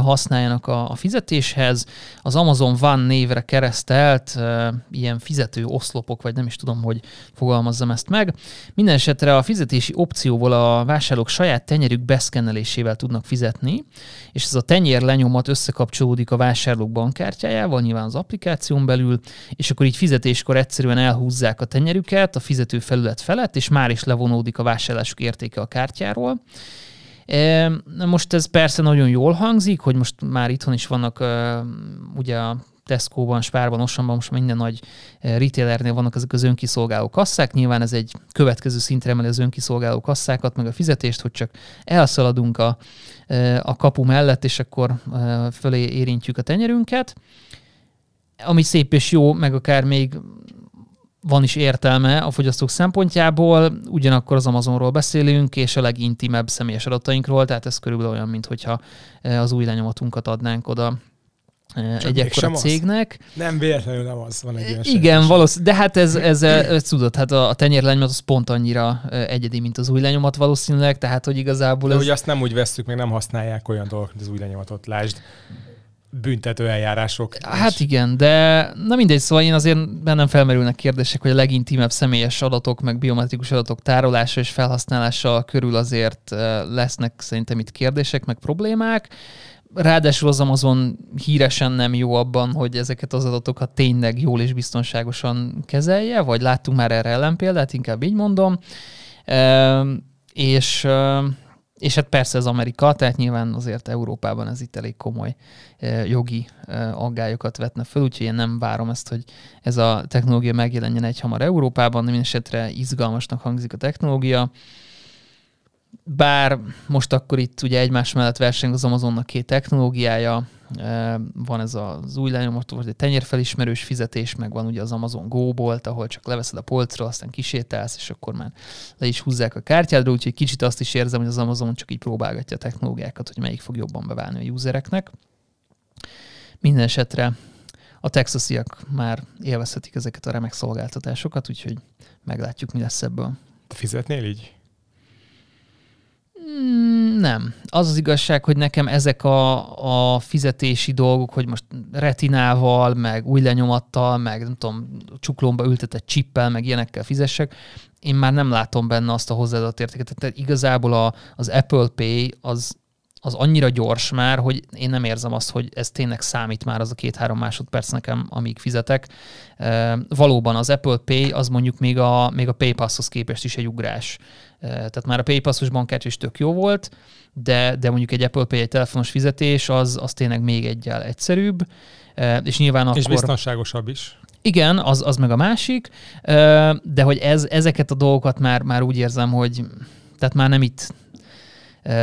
használjanak a, a fizetéshez. Az Amazon One névre keresztelt e, ilyen fizető oszlopok, vagy nem is tudom, hogy fogalmazzam ezt meg. Minden esetre a fizetési opcióból a vásárlók saját tenyerük beszkennelésével tudnak fizetni, és ez a tenyér lenyomat összekapcsolódik a vásárlók bankkártyájával, nyilván az applikáción belül, és akkor így fizetéskor egyszerűen elhúzzák a tenyerüket a fizető felület felett, és már is levonódik a vásárlásuk értéke a kártyáról most ez persze nagyon jól hangzik, hogy most már itthon is vannak ugye a Tesco-ban, Spárban, Osanban, most minden nagy retailernél vannak ezek az önkiszolgáló kasszák. Nyilván ez egy következő szintre emeli az önkiszolgáló kasszákat, meg a fizetést, hogy csak elszaladunk a, a kapu mellett, és akkor fölé érintjük a tenyerünket. Ami szép és jó, meg akár még van is értelme a fogyasztók szempontjából, ugyanakkor az Amazonról beszélünk, és a legintimebb személyes adatainkról, tehát ez körülbelül olyan, mintha e, az új lenyomatunkat adnánk oda e, Csak egy ekkora cégnek. Az. Nem véletlenül nem az van egy ilyen Igen, valószínűleg, de hát ez, ez, ez tudod, hát a, a tenyérlenyomat az pont annyira e, egyedi, mint az új lenyomat valószínűleg, tehát hogy igazából De ez... hogy azt nem úgy veszük, meg nem használják olyan dolgok, mint az új lenyomatot, lásd büntető eljárások. Hát és... igen, de na mindegy, szóval én azért bennem felmerülnek kérdések, hogy a legintimebb személyes adatok, meg biometrikus adatok tárolása és felhasználása körül azért lesznek szerintem itt kérdések, meg problémák. Ráadásul az Amazon híresen nem jó abban, hogy ezeket az adatokat tényleg jól és biztonságosan kezelje, vagy láttunk már erre ellenpéldát, inkább így mondom. És és hát persze az Amerika, tehát nyilván azért Európában ez itt elég komoly eh, jogi eh, aggályokat vetne föl, úgyhogy én nem várom ezt, hogy ez a technológia megjelenjen egy hamar Európában, de mindesetre izgalmasnak hangzik a technológia. Bár most akkor itt ugye egymás mellett verseng az Amazonnak két technológiája, van ez az új lenyomat, vagy egy tenyérfelismerős fizetés, meg van ugye az Amazon Go bolt, ahol csak leveszed a polcról, aztán kisétálsz, és akkor már le is húzzák a kártyádra, úgyhogy kicsit azt is érzem, hogy az Amazon csak így próbálgatja a technológiákat, hogy melyik fog jobban beválni a usereknek. Minden esetre a texasiak már élvezhetik ezeket a remek szolgáltatásokat, úgyhogy meglátjuk, mi lesz ebből. Te fizetnél így? Mm, nem. Az az igazság, hogy nekem ezek a, a fizetési dolgok, hogy most retinával, meg új lenyomattal, meg nem tudom, csuklómba ültetett csippel, meg ilyenekkel fizessek, én már nem látom benne azt a hozzáadott értéket. Tehát igazából a, az Apple Pay az, az annyira gyors már, hogy én nem érzem azt, hogy ez tényleg számít már az a két-három másodperc nekem, amíg fizetek. E, valóban az Apple Pay az mondjuk még a, még a PayPass-hoz képest is egy ugrás. E, tehát már a PayPass-os bankkártya is tök jó volt, de, de mondjuk egy Apple Pay, egy telefonos fizetés, az, az tényleg még egyel egyszerűbb. E, és nyilván akkor... És biztonságosabb is. Igen, az, az meg a másik, de hogy ez, ezeket a dolgokat már, már úgy érzem, hogy tehát már nem itt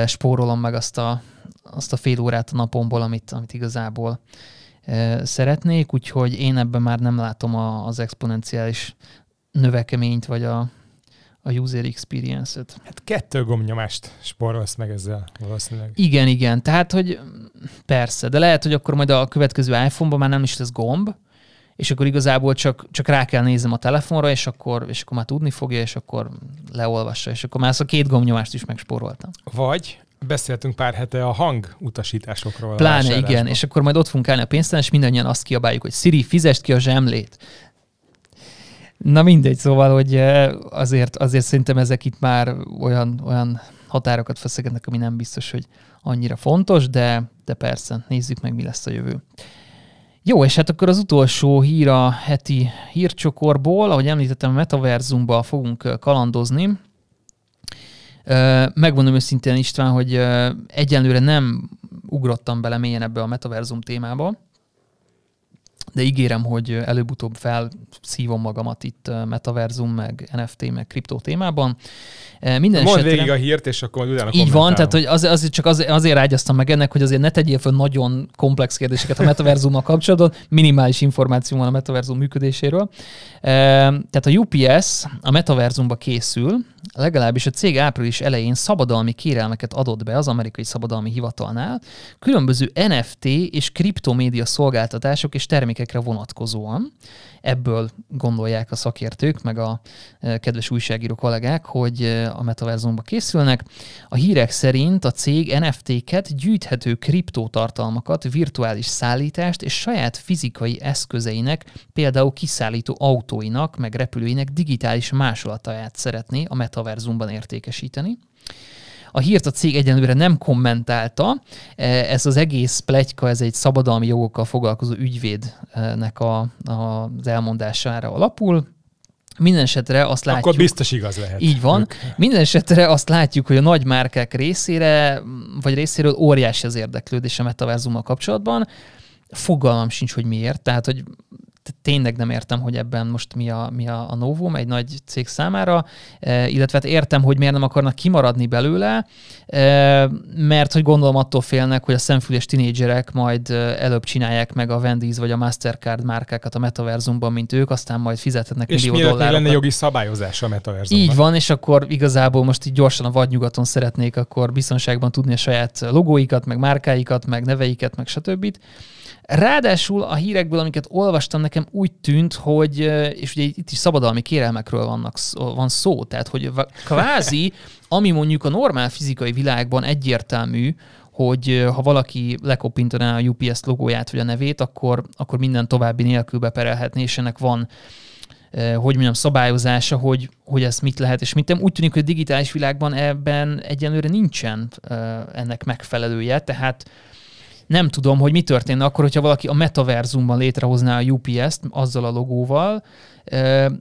spórolom meg azt a, azt a fél órát a napomból, amit, amit igazából szeretnék, úgyhogy én ebben már nem látom a, az exponenciális növekeményt, vagy a, a user experience-et. Hát kettő gombnyomást spórolsz meg ezzel valószínűleg. Igen, igen. Tehát, hogy persze, de lehet, hogy akkor majd a következő iPhone-ban már nem is lesz gomb, és akkor igazából csak, csak rá kell néznem a telefonra, és akkor, és akkor már tudni fogja, és akkor leolvassa, és akkor már ezt a két gombnyomást is megspóroltam. Vagy beszéltünk pár hete a hangutasításokról. Pláne, igen, és akkor majd ott fogunk állni a pénztelen, és mindannyian azt kiabáljuk, hogy Siri, fizest ki a zsemlét. Na mindegy, szóval, hogy eh, azért, azért szerintem ezek itt már olyan, olyan határokat feszegetnek, ami nem biztos, hogy annyira fontos, de, de persze, nézzük meg, mi lesz a jövő. Jó, és hát akkor az utolsó hír a heti hírcsokorból, ahogy említettem, a metaverzumba fogunk kalandozni. Megmondom őszintén István, hogy egyenlőre nem ugrottam bele mélyen ebbe a metaverzum témába, de ígérem, hogy előbb-utóbb felszívom magamat itt metaverzum, meg NFT, meg kriptó témában. Minden Mondd esetre, végig a hírt, és akkor utána Így van, tehát hogy az, azért csak az, azért ágyaztam meg ennek, hogy azért ne tegyél fel nagyon komplex kérdéseket a metaverzummal kapcsolatban, minimális információ van a metaverzum működéséről. Tehát a UPS a metaverzumba készül, legalábbis a cég április elején szabadalmi kérelmeket adott be az amerikai szabadalmi hivatalnál, különböző NFT és kriptomédia szolgáltatások és termékekre vonatkozóan. Ebből gondolják a szakértők, meg a e, kedves újságíró kollégák, hogy e, a metaverzumba készülnek. A hírek szerint a cég NFT-ket, gyűjthető kriptótartalmakat, virtuális szállítást és saját fizikai eszközeinek, például kiszállító autóinak, meg repülőinek digitális másolataját szeretné a metaverzumban értékesíteni. A hírt a cég egyenlőre nem kommentálta. E, ez az egész pletyka, ez egy szabadalmi jogokkal foglalkozó ügyvédnek a, a, az elmondására alapul. Minden esetre azt látjuk... Akkor biztos igaz lehet. Így van. Ők. Minden esetre azt látjuk, hogy a nagy márkák részére, vagy részéről óriási az érdeklődés a metaverzummal kapcsolatban. Fogalmam sincs, hogy miért. Tehát, hogy tényleg nem értem, hogy ebben most mi a, mi a, a novum egy nagy cég számára, e, illetve hát értem, hogy miért nem akarnak kimaradni belőle, e, mert hogy gondolom attól félnek, hogy a szemfüles tinédzserek majd e, előbb csinálják meg a Wendy's vagy a Mastercard márkákat a metaverzumban, mint ők, aztán majd fizethetnek és millió dollárokat. lenne jogi szabályozás a metaverzumban. Így van, és akkor igazából most így gyorsan a vadnyugaton szeretnék akkor biztonságban tudni a saját logóikat, meg márkáikat, meg neveiket, meg stb. Ráadásul a hírekből, amiket olvastam, nekem úgy tűnt, hogy, és ugye itt is szabadalmi kérelmekről vannak, van szó, tehát hogy kvázi, ami mondjuk a normál fizikai világban egyértelmű, hogy ha valaki lekopintaná a UPS logóját vagy a nevét, akkor, akkor minden további nélkül beperelhetné, és ennek van hogy mondjam, szabályozása, hogy, hogy ezt mit lehet, és mit nem. Úgy tűnik, hogy a digitális világban ebben egyenlőre nincsen ennek megfelelője, tehát nem tudom, hogy mi történne akkor, hogyha valaki a metaverzumban létrehozná a UPS-t azzal a logóval,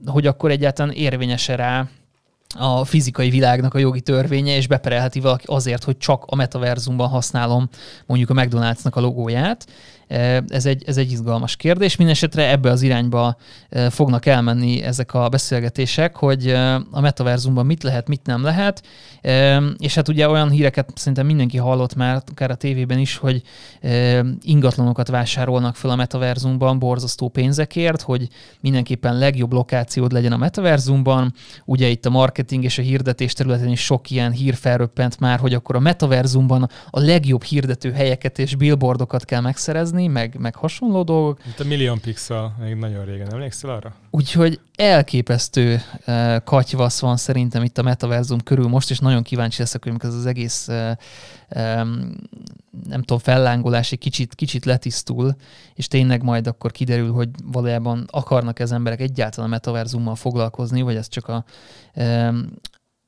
hogy akkor egyáltalán érvényes rá a fizikai világnak a jogi törvénye, és beperelheti valaki azért, hogy csak a metaverzumban használom mondjuk a McDonald'snak a logóját. Ez egy, ez egy izgalmas kérdés. Mindenesetre ebbe az irányba fognak elmenni ezek a beszélgetések, hogy a metaverzumban mit lehet, mit nem lehet. És hát ugye olyan híreket szerintem mindenki hallott már, akár a tévében is, hogy ingatlanokat vásárolnak fel a metaverzumban borzasztó pénzekért, hogy mindenképpen legjobb lokációd legyen a metaverzumban. Ugye itt a marketing és a hirdetés területén is sok ilyen hír felröppent már, hogy akkor a metaverzumban a legjobb hirdető helyeket és billboardokat kell megszerezni, foglalkozni, meg, meg hasonló dolgok. Mint a Million Pixel, még nagyon régen, emlékszel arra? Úgyhogy elképesztő uh, katyvasz van szerintem itt a metaverzum körül most, és nagyon kíváncsi leszek, hogy ez az egész uh, um, nem tudom, fellángolás egy kicsit, kicsit letisztul, és tényleg majd akkor kiderül, hogy valójában akarnak ez emberek egyáltalán a metaverzummal foglalkozni, vagy ez csak a um,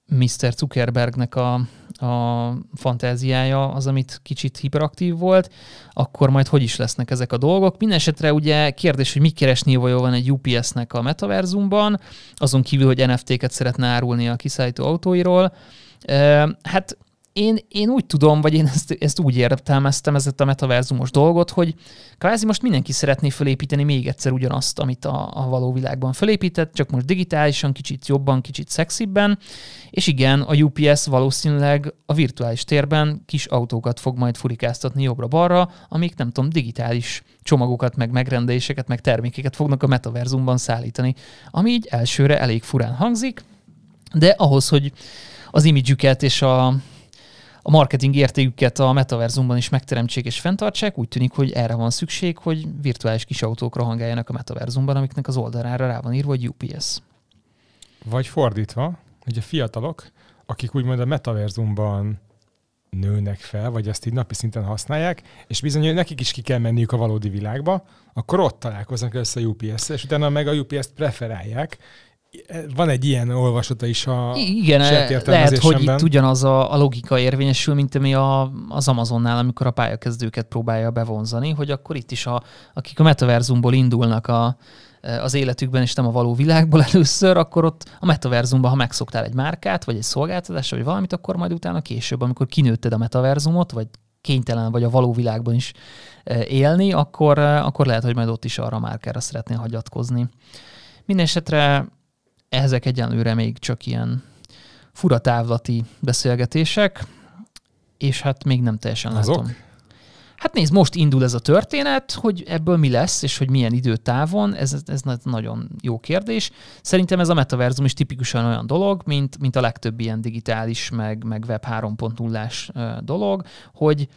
Mr. Zuckerbergnek a, a fantáziája az, amit kicsit hiperaktív volt, akkor majd hogy is lesznek ezek a dolgok. Mindenesetre ugye kérdés, hogy mi keresni vajon van egy UPS-nek a metaverzumban, azon kívül, hogy NFT-ket szeretne árulni a kiszállító autóiról. Hát én, én úgy tudom, vagy én ezt, ezt úgy értelmeztem, ezt a metaverzumos dolgot, hogy kvázi most mindenki szeretné felépíteni még egyszer ugyanazt, amit a, a való világban felépített, csak most digitálisan, kicsit jobban, kicsit szexibben, és igen, a UPS valószínűleg a virtuális térben kis autókat fog majd furikáztatni jobbra-balra, amik nem tudom, digitális csomagokat, meg megrendeléseket, meg termékeket fognak a metaverzumban szállítani, ami így elsőre elég furán hangzik, de ahhoz, hogy az imidzsüket és a, a marketing értéküket a metaverzumban is megteremtsék és fenntartsák, úgy tűnik, hogy erre van szükség, hogy virtuális kis autók rohangáljanak a metaverzumban, amiknek az oldalára rá van írva, hogy UPS. Vagy fordítva, hogy a fiatalok, akik úgymond a metaverzumban nőnek fel, vagy ezt így napi szinten használják, és bizony hogy nekik is ki kell menniük a valódi világba, akkor ott találkoznak össze a UPS-szel, és utána meg a UPS-t preferálják, van egy ilyen olvasata is a Igen, lehet, hogy itt ugyanaz a, a logika érvényesül, mint ami a, az Amazonnál, amikor a pályakezdőket próbálja bevonzani, hogy akkor itt is, a, akik a metaverzumból indulnak a, az életükben, és nem a való világból először, akkor ott a metaverzumban, ha megszoktál egy márkát, vagy egy szolgáltatást, vagy valamit, akkor majd utána később, amikor kinőtted a metaverzumot, vagy kénytelen vagy a való világban is élni, akkor, akkor lehet, hogy majd ott is arra a márkára szeretnél hagyatkozni. Mindenesetre ezek egyenlőre még csak ilyen fura távlati beszélgetések, és hát még nem teljesen Azok? látom. Hát nézd, most indul ez a történet, hogy ebből mi lesz, és hogy milyen időtávon, ez, ez nagyon jó kérdés. Szerintem ez a metaverzum is tipikusan olyan dolog, mint, mint a legtöbb ilyen digitális, meg, meg web 3.0-ás dolog, hogy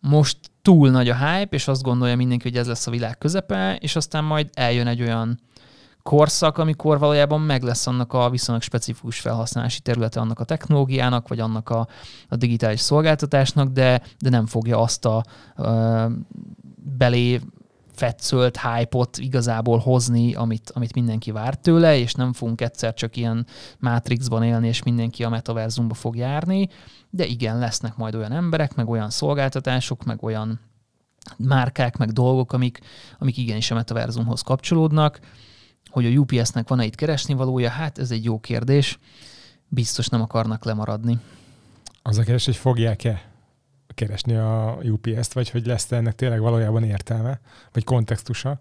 most túl nagy a hype, és azt gondolja mindenki, hogy ez lesz a világ közepe, és aztán majd eljön egy olyan korszak, amikor valójában meg lesz annak a viszonylag specifikus felhasználási területe annak a technológiának, vagy annak a, a digitális szolgáltatásnak, de, de nem fogja azt a ö, belé fetszölt hype-ot igazából hozni, amit, amit mindenki vár tőle, és nem fogunk egyszer csak ilyen Matrixban élni, és mindenki a metaverzumba fog járni, de igen, lesznek majd olyan emberek, meg olyan szolgáltatások, meg olyan márkák, meg dolgok, amik, amik igenis a metaverzumhoz kapcsolódnak, hogy a UPS-nek van-e itt keresni valója, hát ez egy jó kérdés. Biztos nem akarnak lemaradni. Az a kérdés, hogy fogják-e keresni a UPS-t, vagy hogy lesz ennek tényleg valójában értelme, vagy kontextusa.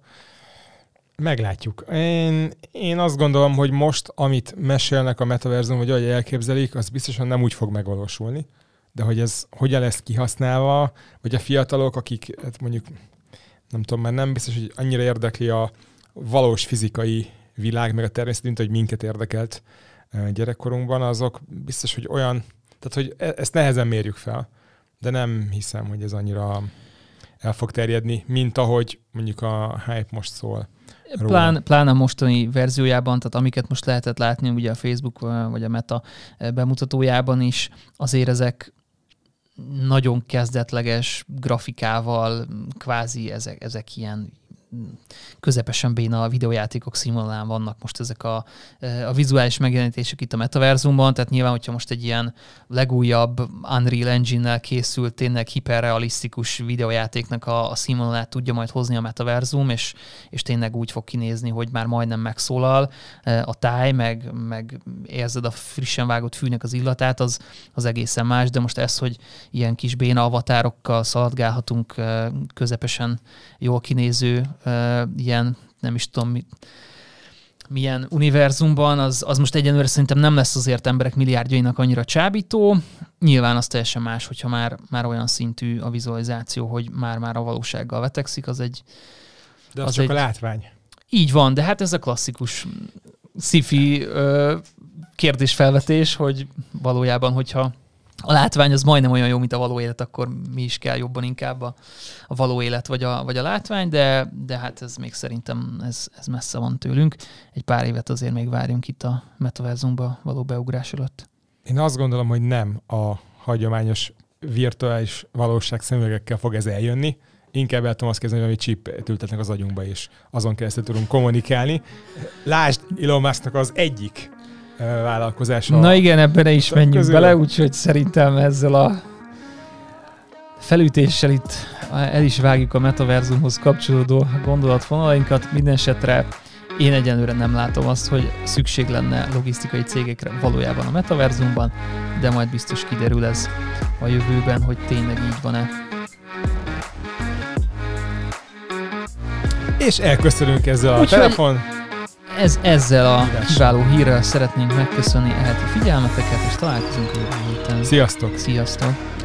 Meglátjuk. Én, én azt gondolom, hogy most, amit mesélnek a metaverzum, vagy ahogy elképzelik, az biztosan nem úgy fog megvalósulni, de hogy ez hogyan lesz kihasználva, vagy a fiatalok, akik hát mondjuk nem tudom, mert nem biztos, hogy annyira érdekli a, valós fizikai világ, meg a természet, mint hogy minket érdekelt gyerekkorunkban, azok biztos, hogy olyan, tehát hogy e, ezt nehezen mérjük fel, de nem hiszem, hogy ez annyira el fog terjedni, mint ahogy mondjuk a hype most szól. Plán, plán a mostani verziójában, tehát amiket most lehetett látni ugye a Facebook vagy a Meta bemutatójában is, azért ezek nagyon kezdetleges grafikával, kvázi ezek, ezek ilyen közepesen béna a videójátékok színvonalán vannak most ezek a, a vizuális megjelenítések itt a metaverzumban, tehát nyilván, hogyha most egy ilyen legújabb Unreal Engine-nel készült, tényleg hiperrealisztikus videójátéknak a, a színvonalát tudja majd hozni a metaverzum, és, és tényleg úgy fog kinézni, hogy már majdnem megszólal a táj, meg, meg érzed a frissen vágott fűnek az illatát, az, az egészen más, de most ez, hogy ilyen kis béna avatárokkal szaladgálhatunk közepesen jól kinéző ilyen, nem is tudom, mit, milyen univerzumban, az, az most egyenlőre szerintem nem lesz azért emberek milliárdjainak annyira csábító. Nyilván az teljesen más, hogyha már, már olyan szintű a vizualizáció, hogy már-már a valósággal vetekszik, az egy... De az, az csak egy, a látvány. Így van, de hát ez a klasszikus sci-fi ö, kérdésfelvetés, hogy valójában, hogyha a látvány az majdnem olyan jó, mint a való élet, akkor mi is kell jobban inkább a, a való élet vagy a, vagy a látvány, de, de hát ez még szerintem ez, ez messze van tőlünk. Egy pár évet azért még várjunk itt a metaverzumba való beugrás előtt. Én azt gondolom, hogy nem a hagyományos virtuális valóság szemüvegekkel fog ez eljönni, inkább el tudom azt kezdeni, hogy chip ültetnek az agyunkba, és azon keresztül tudunk kommunikálni. Lásd Elon Musknak az egyik vállalkozása. Na igen, ebben ne is menjünk közül. bele, úgyhogy szerintem ezzel a felütéssel itt el is vágjuk a metaverzumhoz kapcsolódó gondolatvonalainkat. Minden esetre én egyenlőre nem látom azt, hogy szükség lenne logisztikai cégekre valójában a metaverzumban, de majd biztos kiderül ez a jövőben, hogy tényleg így van-e. És elköszönünk ezzel a Úgy, telefon. Ez, ezzel a kiváló hírrel szeretnénk megköszönni eheti figyelmeteket, és találkozunk jövő héten. Sziasztok! Sziasztok!